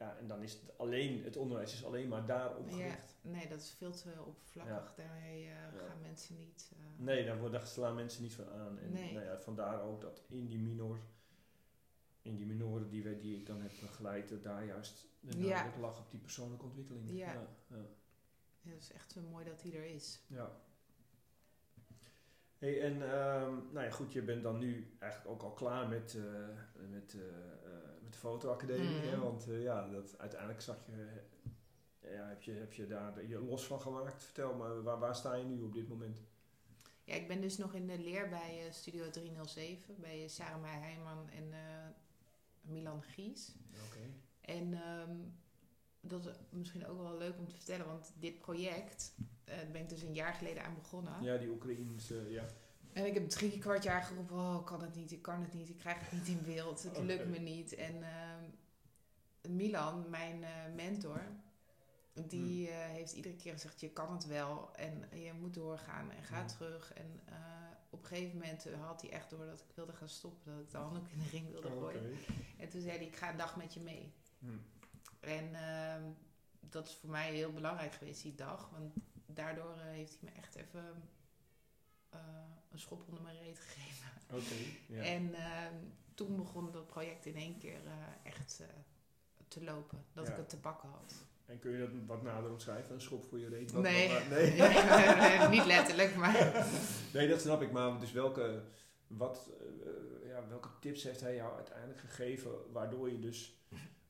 Ja, en dan is het alleen, het onderwijs is alleen maar daarop ja, gericht. nee, dat is veel te oppervlakkig. Daarmee eh, gaan mensen niet. eh, Nee, daar, daar slaan mensen niet van aan. En Nee. nou ja, vandaar ook dat in die minor, in die minoren die, we, die ik dan heb begeleid, dat daar juist de lag op die persoonlijke ontwikkeling. Ja. ja, het is echt zo mooi dat hij er is. ja. Hey, en ehm, nou ja, goed, je bent dan nu eigenlijk ook al klaar met, eh, met, met de fotoacademie. Mhm. hè? Want eh, ja, dat, uiteindelijk zag je, eh, ja, heb, je, heb je daar je los van gemaakt. Vertel me, waar, waar sta je nu op dit moment? Ja, ik ben dus nog in de leer bij eh, Studio 307, bij Sarah Meijer Heijman en Milan Gies. Oké. En ehm, dat is misschien ook wel leuk om te vertellen, want dit project, daar ben ik dus een jaar geleden aan begonnen. Ja, die Oekraïnse, ja. En ik heb drie kwart jaar geroepen, oh, ik kan het niet, ik kan het niet, ik krijg het niet in beeld, het lukt me niet. En ehm, Milan, mijn eh, mentor, die Hmm. eh, heeft iedere keer gezegd, je kan het wel en je moet doorgaan en ga Hmm. terug. En eh, op een gegeven moment had hij echt door dat ik wilde gaan stoppen, dat ik de handdoek in de ring wilde Oh, gooien. En toen zei hij, ik ga een dag met je mee. Hm. En ehm, dat is voor mij heel belangrijk geweest die dag. Want daardoor heeft hij me echt even eh, een schop onder mijn reet gegeven. Oké, ja. En ehm, toen begon dat project in één keer eh, echt eh, te lopen. Dat Ja. ik het te pakken had. En kun je dat wat nader omschrijven? Een schop voor je reet? Wat- Nee. wat- nee. Nee, niet letterlijk, maar... nee, dat snap ik. Maar dus welke, wat, ja, welke tips heeft hij jou uiteindelijk gegeven... waardoor je dus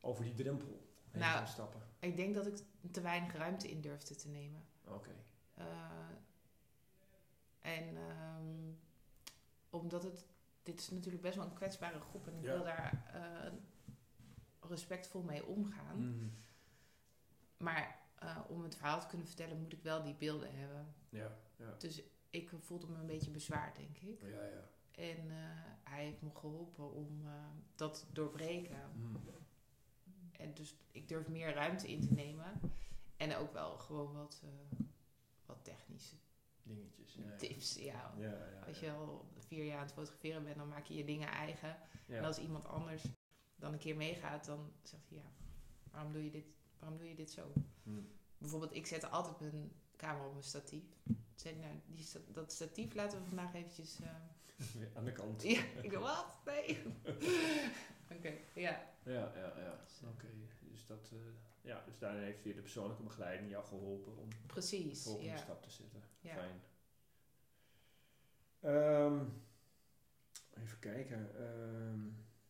over die drempel heen Nou, kan stappen? Ik denk dat ik te weinig ruimte in durfde te nemen. Oké. En ehm, omdat het, dit is natuurlijk best wel een kwetsbare groep en ik Ja. wil daar eh, respectvol mee omgaan. Mhm. Maar eh, om het verhaal te kunnen vertellen moet ik wel die beelden hebben. Ja, ja. Dus ik voelde me een beetje bezwaard, denk ik. Ja, ja. En eh, hij heeft me geholpen om dat te doorbreken. Mm. En dus ik durf meer ruimte in te nemen. En ook wel gewoon wat, wat technische Dingetjes. Ja, tips. Ja, Ja, ja, Als je al vier jaar aan het fotograferen bent, dan maak je je dingen eigen. En als iemand anders dan een keer meegaat, dan zegt hij ja, waarom doe je dit, waarom doe je dit zo? Mm. Bijvoorbeeld, ik zet altijd mijn camera op mijn statief. Zeg, nou, die, dat statief laten we vandaag eventjes... eh, Aan de kant. ja, ik dacht, wat? Nee. Oké, ja. Ja, ja, ja. Oké. Dus, dat, eh, ja, dus daarin heeft weer de persoonlijke begeleiding jou geholpen om de Precies, volgende ja. stap te zetten. Ja. Fijn. Ehm, even kijken. Ehm,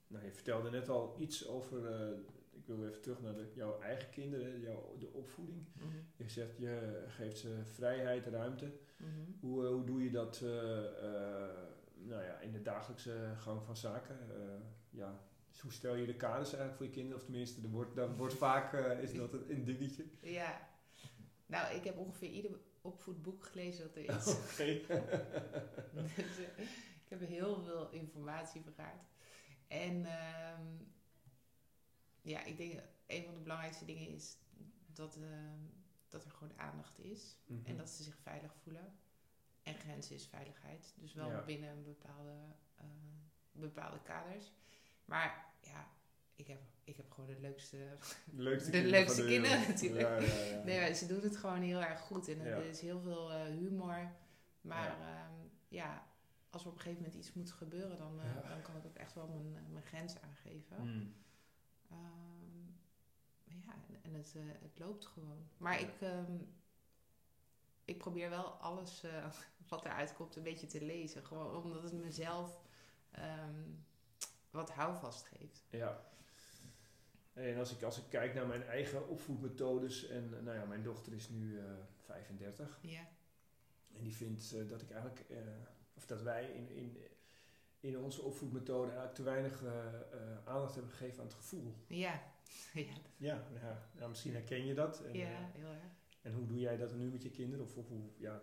nou, je vertelde net al iets over. eh, ik wil even terug naar de, jouw eigen kinderen, jouw, de opvoeding. Mhm, Je zegt je geeft ze vrijheid, ruimte. mhm. Hoe, eh, hoe doe je dat eh, nou ja, in de dagelijkse gang van zaken? Ja, dus hoe stel je de kaders eigenlijk voor je kinderen? Of tenminste, er wordt, daar wordt vaak eh, is dat een dingetje. Ja. Nou, ik heb ongeveer ieder opvoedboek gelezen dat er is. Oké. Dus, eh, ik heb heel veel informatie vergaard. En ehm, ja, ik denk een van de belangrijkste dingen is dat, ehm, dat er gewoon aandacht is. Mhm. En dat ze zich veilig voelen. En grenzen is veiligheid. Dus wel Ja. binnen een bepaalde, eh, bepaalde kaders. Maar ja, ik heb, ik heb gewoon de leukste De leukste De kinderen leukste kinderen natuurlijk. Ja, ja, ja. Nee, ze doen het gewoon heel erg goed. En er is heel veel eh, humor. Maar Ja. ja. als er op een gegeven moment iets moet gebeuren, dan, eh, dan kan ik ook echt wel mijn, eh, mijn grens aangeven. Mm. Ehm, ja, en, het, het loopt gewoon. Maar ik, ehm, ik probeer wel alles wat eruit komt een beetje te lezen. Gewoon omdat het mezelf ehm, wat houvast geeft. Ja. En als ik, als ik kijk naar mijn eigen opvoedmethodes, en eh, nou ja, mijn dochter is nu eh 35, Ja, en die vindt eh, dat ik eigenlijk, of dat wij in, in, in onze opvoedmethode eigenlijk te weinig aandacht hebben gegeven aan het gevoel. ja. ja, Ja, ja, nou, misschien herken je dat. En, ja heel erg. en hoe doe jij dat nu met je kinderen? Of, of hoe, ja.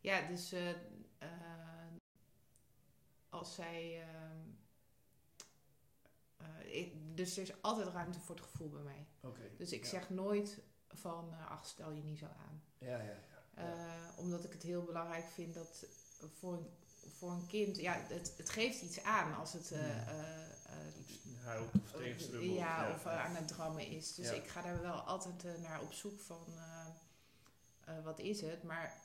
Ja, dus als zij. Ehm, eh, ik, dus er is altijd ruimte voor het gevoel bij mij. Dus ik ja. zeg nooit van, eh, ach, stel je niet zo aan. Ja, ja, ja. Eh, omdat ik het heel belangrijk vind dat voor een, voor een kind, ja, het, het geeft iets aan als het. Huilt of tegenstrubbelt. ja, of aan het drammen is. Dus ik ga daar wel altijd naar op zoek van wat is het. Maar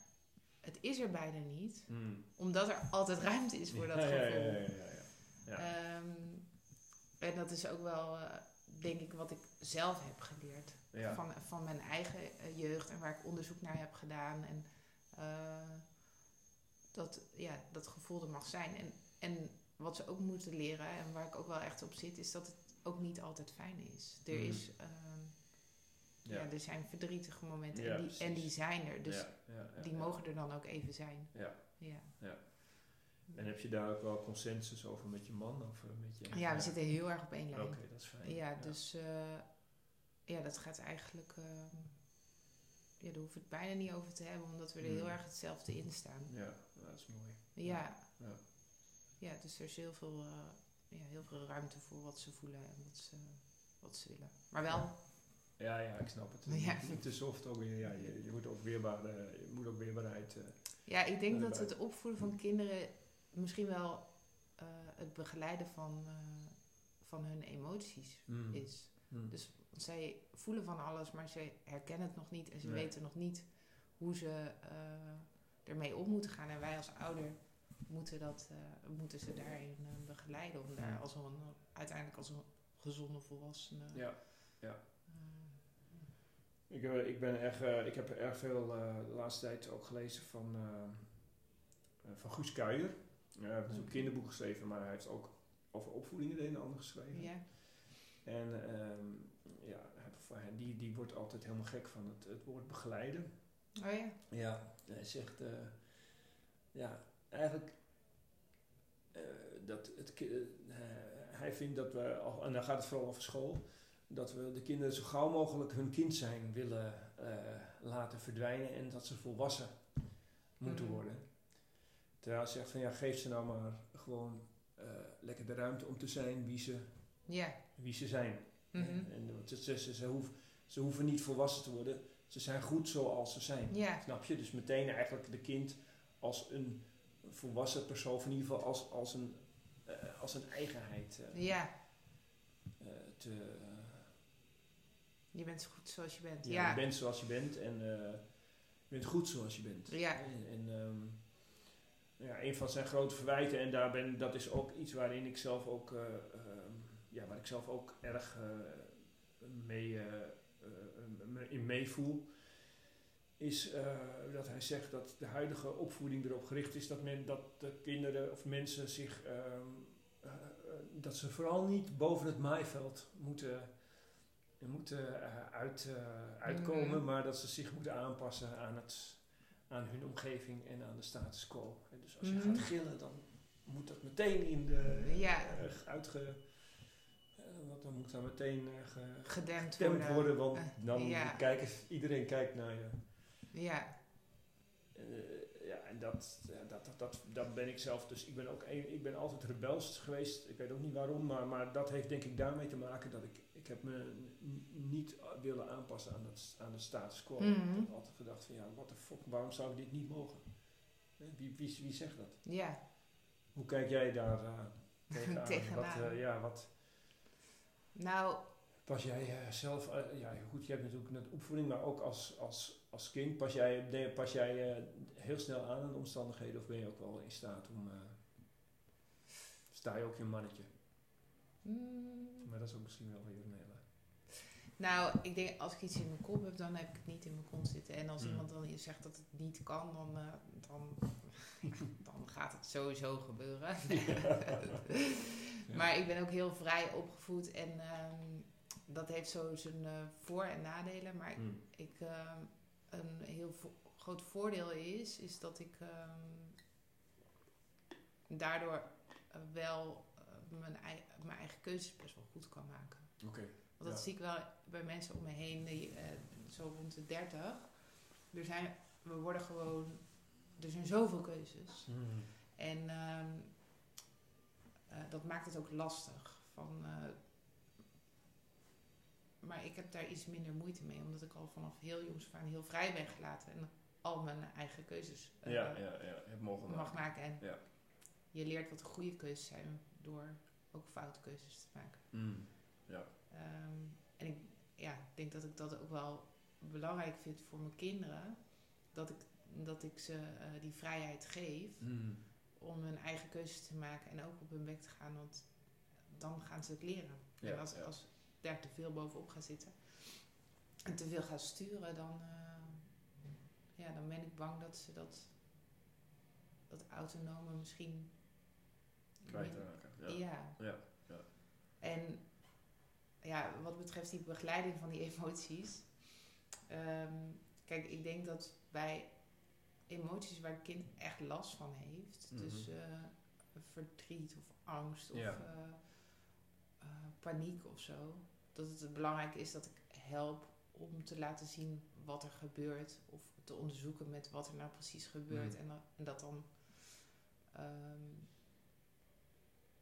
het is er bijna niet, Mm. omdat er altijd ruimte is voor dat gevoel. Ja, ja, ja, ja, ja. Ja. En dat is ook wel, eh, denk ik, wat ik zelf heb geleerd. Ja. Van, van mijn eigen eh, jeugd en waar ik onderzoek naar heb gedaan. En eh, dat, ja, dat gevoel er mag zijn. En, en wat ze ook moeten leren, en waar ik ook wel echt op zit, is dat het ook niet altijd fijn is. Er, Mhm. is, ehm, ja. Ja. er zijn verdrietige momenten Ja, en, die, en die zijn er. Dus die mogen er dan ook even zijn. Ja. Ja, En heb je daar ook wel consensus over met je man? Of eh, met je, ja we zitten heel erg op één lijn. Oké, dat is fijn. Ja, dus eh, ja, dat gaat eigenlijk. ehm, ja, daar hoef ik het bijna niet over te hebben, omdat we er heel Hmm. erg hetzelfde in staan. Ja, dat is mooi. Ja, Ja. ja dus er is heel veel, eh, ja, heel veel ruimte voor wat ze voelen en wat ze, wat ze willen. Maar wel, Ja, ja, ik snap het. Ja. Niet- te soft ook. Ja, je, je moet ook weerbaar, eh, je moet ook weerbaarheid. eh, ja, ik denk dat het opvoeden van kinderen misschien wel eh, het begeleiden van, eh, van hun emoties mm, is. mm. Dus zij voelen van alles, maar ze herkennen het nog niet en ze Nee. weten nog niet hoe ze eh, ermee om moeten gaan. En wij als ouder moeten, dat, eh, moeten ze daarin begeleiden om daar Ja. als een, uiteindelijk als een gezonde volwassene. Ja, eh, ik, eh, ik, ben erg, eh, ik heb erg veel eh, de laatste tijd ook gelezen van, eh, eh, van Guus Kuijer. Hij heeft ook kinderboek geschreven, maar hij heeft ook over opvoeding het een en ander geschreven. ja. En ehm, ja, die, die wordt altijd helemaal gek van het, het woord begeleiden. Oh ja. Ja, hij zegt, eh, ja, eigenlijk eh, dat het, eh, hij vindt dat we, en dan gaat het vooral over school, dat we de kinderen zo gauw mogelijk hun kind zijn willen laten verdwijnen en dat ze volwassen moeten Mhm. worden. Terwijl hij zegt van ja, geef ze nou maar gewoon eh, lekker de ruimte om te zijn wie ze, wie ze zijn. Mhm. En, ze, ze, ze, ze, hoeven, ze hoeven niet volwassen te worden. Ze zijn goed zoals ze zijn. Snap je? Dus meteen eigenlijk de kind als een volwassen persoon, of in ieder geval als, als, een, eh, als een eigenheid eh, Ja. te... Je bent goed zoals je bent. ja, Ja. Je bent zoals je bent en je bent goed zoals je bent. Ja. En, en, ehm, ja, een van zijn grote verwijten, en daar ben, dat is ook iets waarin ik zelf ook, ehm, ja, waar ik zelf ook erg eh, mee, eh, in meevoel, is dat hij zegt dat de huidige opvoeding erop gericht is dat, men, dat de kinderen of mensen zich, ehm, eh, eh, dat ze vooral niet boven het maaiveld moeten, moeten uit, uitkomen, Mhm. maar dat ze zich moeten aanpassen aan, het, aan hun omgeving en aan de status quo. En dus als je Mhm. gaat gillen, dan moet dat meteen in de Ja. uitge, eh, want dan moet dat meteen eh, ge, Gedempt worden. worden, want Eh, dan ja. kijken, iedereen kijkt naar je. Ja. Eh, en dat, ja, dat, dat, dat, dat ben ik zelf. Dus ik ben ook een, ik ben altijd rebels geweest. Ik weet ook niet waarom, maar, maar dat heeft denk ik daarmee te maken dat ik, ik heb me niet willen aanpassen aan, dat, aan de status quo. Mhm. Ik heb altijd gedacht van ja, what the fuck, waarom zou ik dit niet mogen? Eh, Wie, wie, wie zegt dat? Ja. Hoe kijk jij daar eh, tegenaan? Tegenaan. Wat, eh, ja, wat Nou, pas jij eh, zelf, eh, ja goed, je hebt natuurlijk net opvoeding, maar ook als, als, als kind, pas jij, pas jij eh, heel snel aan aan de omstandigheden of ben je ook wel in staat om, sta je ook je mannetje? mm, Maar dat is ook misschien wel weer een hele... nou, ik denk als ik iets in mijn kop heb, dan heb ik het niet in mijn kont zitten. En als Mm. iemand dan zegt dat het niet kan, dan, dan, dan gaat het sowieso gebeuren. Maar ik ben ook heel vrij opgevoed en ehm, dat heeft zo zijn eh, voor- en nadelen. Maar Hmm. ik, ehm, een heel vo- groot voordeel is, is dat ik ehm, daardoor eh, wel eh, mijn, ei- mijn eigen keuzes best wel goed kan maken. Oké. Want dat Ja. zie ik wel bij mensen om me heen, die, zo rond de 30. Er zijn, we worden gewoon, er zijn zoveel keuzes. Hmm. En ehm, eh, dat maakt het ook lastig. Van, maar ik heb daar iets minder moeite mee, omdat ik al vanaf heel jongs af aan heel vrij ben gelaten en al mijn eigen keuzes eh, Ja, ja, ja, heb mogen mag maken. En Ja. je leert wat de goede keuzes zijn door ook foute keuzes te maken. Hmm. Ehm, en ik ja, denk dat ik dat ook wel belangrijk vind voor mijn kinderen. Dat ik, dat ik ze eh, die vrijheid geef Hmm. om hun eigen keuzes te maken en ook op hun bek te gaan. Want dan gaan ze het leren. Ja, en als, ja. Daar te veel bovenop ga zitten en te veel ga sturen, dan, eh, ja, dan ben ik bang dat ze dat, dat autonome misschien... Kwijtraken. Ja. Ja. Ja, ja. En ja, wat betreft die begeleiding van die emoties. ehm, kijk, ik denk dat bij emoties waar het kind echt last van heeft, Mhm. dus eh, verdriet of angst of Ja. eh, paniek of zo, dat het belangrijk is dat ik help om te laten zien wat er gebeurt of te onderzoeken met wat er nou precies gebeurt Mhm. en, dat, en dat dan ehm,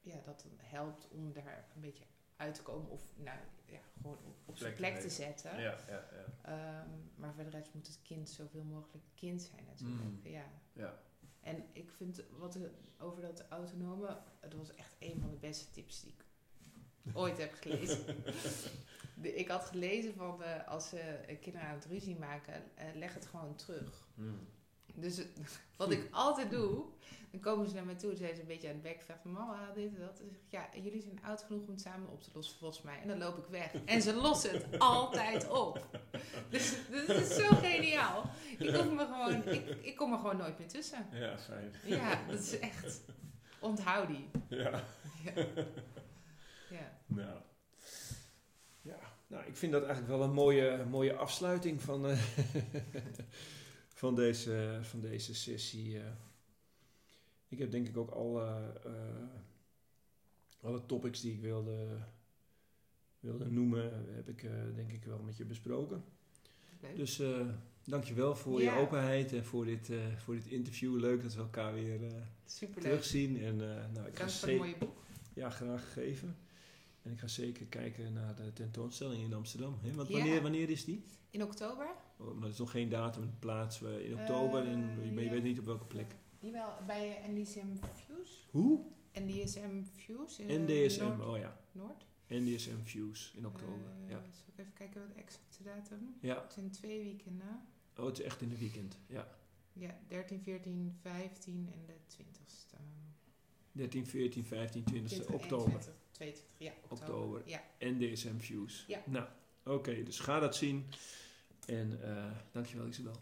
ja, dat dan helpt om daar een beetje uit te komen of nou ja, gewoon op, op zijn Plek te zetten. Ja, ja, ja. Ehm, maar voor de rest moet het kind zoveel mogelijk kind zijn natuurlijk. Mm. Ja. Ja. En ik vind wat er, over dat autonome, het was echt een van de beste tips die ik ooit heb gelezen. De- ik had gelezen van eh, als ze eh, kinderen aan het ruzie maken, eh, leg het gewoon terug. Hmm. Dus wat ik altijd doe, dan komen ze naar me toe en zijn ze een beetje aan het bekvechten. Mama, dit en dat. En zeg ik, ja, jullie zijn oud genoeg om het samen op te lossen volgens mij. En dan loop ik weg. En ze lossen het altijd op. Dus dat is zo geniaal. Ik, hoef me gewoon, ik, ik kom er gewoon nooit meer tussen. Ja, fijn. Ja, dat is echt... Onthoud die. Ja. Ja. Ja. Nou. Ja, nou, ik vind dat eigenlijk wel een mooie, mooie afsluiting van, eh, van, deze, van deze sessie. eh. Ik heb denk ik ook alle, eh, alle topics die ik wilde, wilde noemen, heb ik denk ik wel met je besproken. Leuk. Dus eh, dankjewel voor Ja. je openheid en voor dit, voor dit interview. Leuk dat we elkaar weer Superleuk. terugzien. En, nou, ik ga voor het mooie boek. Ja, graag gegeven. En ik ga zeker kijken naar de tentoonstelling in Amsterdam. Hè? Want Ja. wanneer, wanneer is die? In oktober? Oh, maar er is nog geen datum en plaats. We- In oktober, Eh, en, maar je ja. weet niet op welke plek. Jawel, bij NDSM Fuse. Hoe? NDSM Fuse in NDSM, Noord. oh ja. Noord. NDSM Fuse in oktober. Eh, ja. Zal ik even kijken wat de exacte datum? ja. Het zijn twee weekenden. Oh, het is echt in de weekend. Ja. Ja, 13, 14, 15 en de 20ste. 13, 14, 15, 20 20, oktober. 21, 22, ja, oktober. Oktober. Ja, NDSM Fuse. Ja. Nou, oké. dus ga dat zien. En eh dankjewel Isabel.